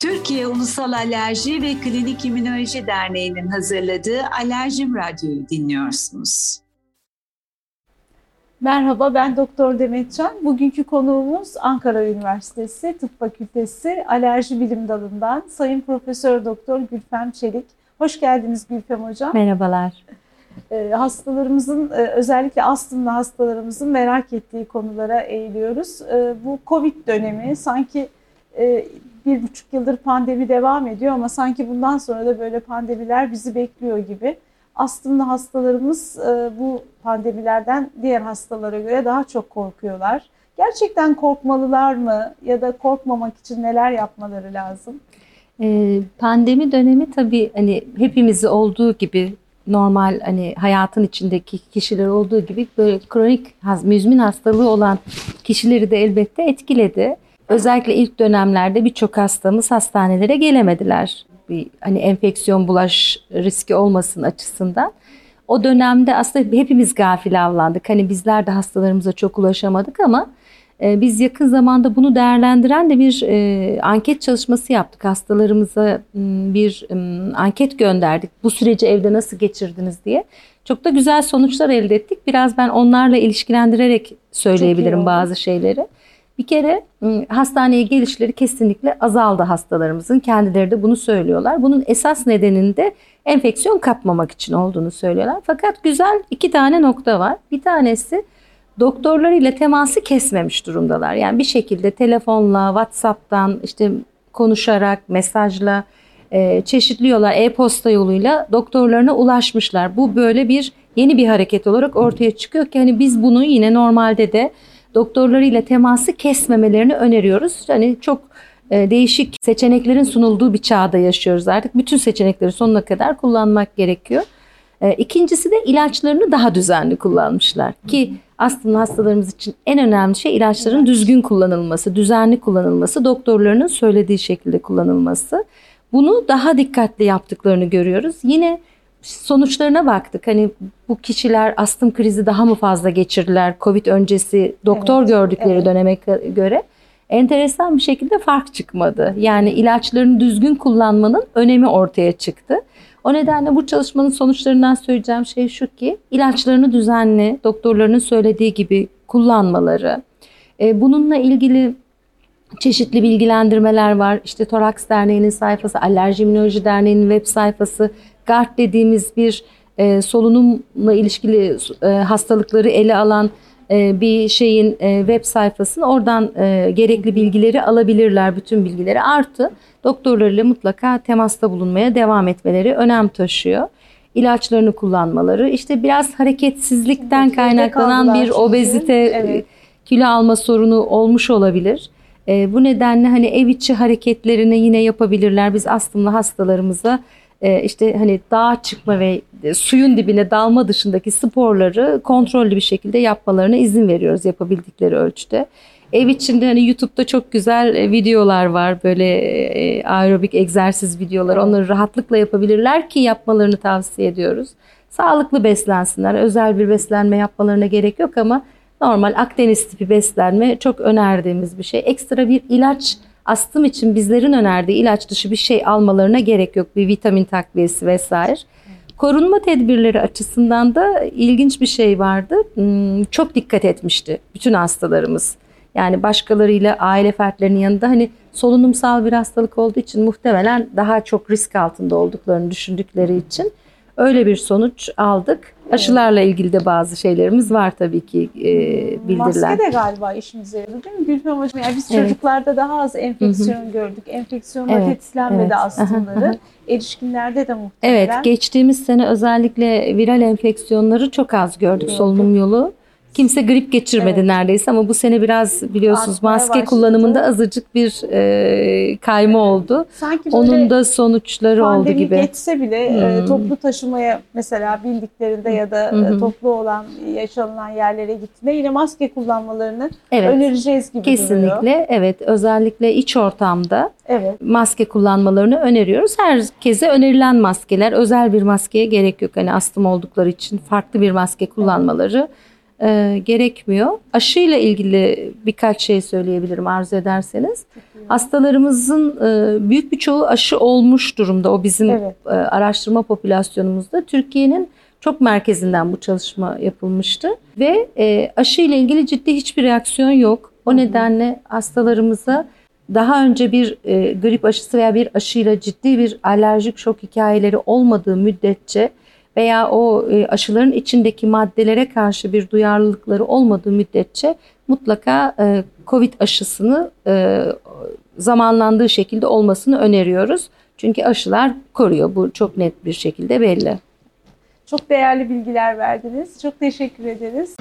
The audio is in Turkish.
Türkiye Ulusal Alerji ve Klinik İmmünoloji Derneği'nin hazırladığı Alerjim Radyo'yu dinliyorsunuz. Merhaba ben Doktor Demetcan. Bugünkü konuğumuz Ankara Üniversitesi Tıp Fakültesi Alerji Bilim Dalı'ndan Sayın Profesör Doktor Gülfem Çelik. Hoş geldiniz Gülfem Hocam. Merhabalar. Ee, hastalarımızın e, özellikle astımlı hastalarımızın merak ettiği konulara eğiliyoruz. Ee, bu Covid dönemi sanki e, bir buçuk yıldır pandemi devam ediyor ama sanki bundan sonra da böyle pandemiler bizi bekliyor gibi. Astımlı hastalarımız e, bu pandemilerden diğer hastalara göre daha çok korkuyorlar. Gerçekten korkmalılar mı ya da korkmamak için neler yapmaları lazım? Ee, pandemi dönemi tabii hani hepimizi olduğu gibi normal hani hayatın içindeki kişiler olduğu gibi böyle kronik müzmin hastalığı olan kişileri de elbette etkiledi. Özellikle ilk dönemlerde birçok hastamız hastanelere gelemediler. Bir hani enfeksiyon bulaş riski olmasın açısından. O dönemde aslında hepimiz gafil avlandık. Hani bizler de hastalarımıza çok ulaşamadık ama e, biz yakın zamanda bunu değerlendiren de bir e, anket çalışması yaptık. Hastalarımıza bir e, anket gönderdik. Bu süreci evde nasıl geçirdiniz diye. Çok da güzel sonuçlar elde ettik. Biraz ben onlarla ilişkilendirerek söyleyebilirim bazı şeyleri. Bir kere ıı, hastaneye gelişleri kesinlikle azaldı hastalarımızın. Kendileri de bunu söylüyorlar. Bunun esas nedeninde enfeksiyon kapmamak için olduğunu söylüyorlar. Fakat güzel iki tane nokta var. Bir tanesi doktorlarıyla teması kesmemiş durumdalar. Yani bir şekilde telefonla, WhatsApp'tan işte konuşarak, mesajla e, çeşitli yollar, e-posta yoluyla doktorlarına ulaşmışlar. Bu böyle bir yeni bir hareket olarak ortaya çıkıyor ki hani biz bunu yine normalde de doktorlarıyla teması kesmemelerini öneriyoruz. Hani çok e, değişik seçeneklerin sunulduğu bir çağda yaşıyoruz artık. Bütün seçenekleri sonuna kadar kullanmak gerekiyor. E, ikincisi de ilaçlarını daha düzenli kullanmışlar ki aslında hastalarımız için en önemli şey ilaçların düzgün kullanılması, düzenli kullanılması, doktorlarının söylediği şekilde kullanılması. Bunu daha dikkatli yaptıklarını görüyoruz. Yine sonuçlarına baktık. Hani bu kişiler astım krizi daha mı fazla geçirdiler Covid öncesi doktor evet, gördükleri evet. döneme göre? Enteresan bir şekilde fark çıkmadı. Yani ilaçlarını düzgün kullanmanın önemi ortaya çıktı. O nedenle bu çalışmanın sonuçlarından söyleyeceğim şey şu ki ilaçlarını düzenli doktorlarının söylediği gibi kullanmaları. E, bununla ilgili çeşitli bilgilendirmeler var. İşte Toraks Derneği'nin sayfası, Alerji İmmünoloji Derneği'nin web sayfası, GARD dediğimiz bir e, solunumla ilişkili e, hastalıkları ele alan e, bir şeyin e, web sayfasını oradan e, gerekli bilgileri alabilirler, bütün bilgileri artı doktorlarıyla mutlaka temasta bulunmaya devam etmeleri önem taşıyor. İlaçlarını kullanmaları, işte biraz hareketsizlikten kaynaklanan bir obezite, evet. kilo alma sorunu olmuş olabilir. E, bu nedenle hani ev içi hareketlerini yine yapabilirler. Biz astımlı hastalarımıza e, işte hani dağa çıkma ve suyun dibine dalma dışındaki sporları kontrollü bir şekilde yapmalarına izin veriyoruz yapabildikleri ölçüde. Ev içinde hani YouTube'da çok güzel e, videolar var böyle e, aerobik egzersiz videoları. Onları rahatlıkla yapabilirler ki yapmalarını tavsiye ediyoruz. Sağlıklı beslensinler. Özel bir beslenme yapmalarına gerek yok ama normal Akdeniz tipi beslenme çok önerdiğimiz bir şey. Ekstra bir ilaç astım için bizlerin önerdiği ilaç dışı bir şey almalarına gerek yok. Bir vitamin takviyesi vesaire. Korunma tedbirleri açısından da ilginç bir şey vardı. Hmm, çok dikkat etmişti bütün hastalarımız. Yani başkalarıyla aile fertlerinin yanında hani solunumsal bir hastalık olduğu için muhtemelen daha çok risk altında olduklarını düşündükleri için öyle bir sonuç aldık. Aşılarla ilgili de bazı şeylerimiz var tabii ki e, bildirilen. Maske de galiba işimize yaradı değil mi Gülfem Hocam? Yani biz evet. çocuklarda daha az enfeksiyon Hı-hı. gördük. Enfeksiyonla evet. tetiklenmedi evet. astımları. Erişkinlerde de muhtemelen. Evet geçtiğimiz sene özellikle viral enfeksiyonları çok az gördük Gördüm. solunum yolu. Kimse grip geçirmedi evet. neredeyse ama bu sene biraz biliyorsunuz Artmaya maske başladı. kullanımında azıcık bir e, kayma evet. oldu. Sanki Onun da sonuçları oldu gibi. geçse bile e, hmm. e, toplu taşımaya mesela bildiklerinde ya da hmm. e, toplu olan yaşanılan yerlere gittiğinde yine maske kullanmalarını evet. önereceğiz gibi Kesinlikle duruyor. evet özellikle iç ortamda evet. maske kullanmalarını öneriyoruz. Herkese önerilen maskeler özel bir maskeye gerek yok. Hani astım oldukları için farklı bir maske kullanmaları evet e, gerekmiyor. Aşıyla ilgili birkaç şey söyleyebilirim arzu ederseniz. Hastalarımızın e, büyük bir çoğu aşı olmuş durumda. O bizim Evet. e, araştırma popülasyonumuzda. Türkiye'nin çok merkezinden bu çalışma yapılmıştı ve e, aşı ile ilgili ciddi hiçbir reaksiyon yok. O nedenle hastalarımıza daha önce bir e, grip aşısı veya bir aşıyla ciddi bir alerjik şok hikayeleri olmadığı müddetçe veya o e, aşıların içindeki maddelere karşı bir duyarlılıkları olmadığı müddetçe mutlaka e, COVID aşısını e, zamanlandığı şekilde olmasını öneriyoruz. Çünkü aşılar koruyor. Bu çok net bir şekilde belli. Çok değerli bilgiler verdiniz. Çok teşekkür ederiz.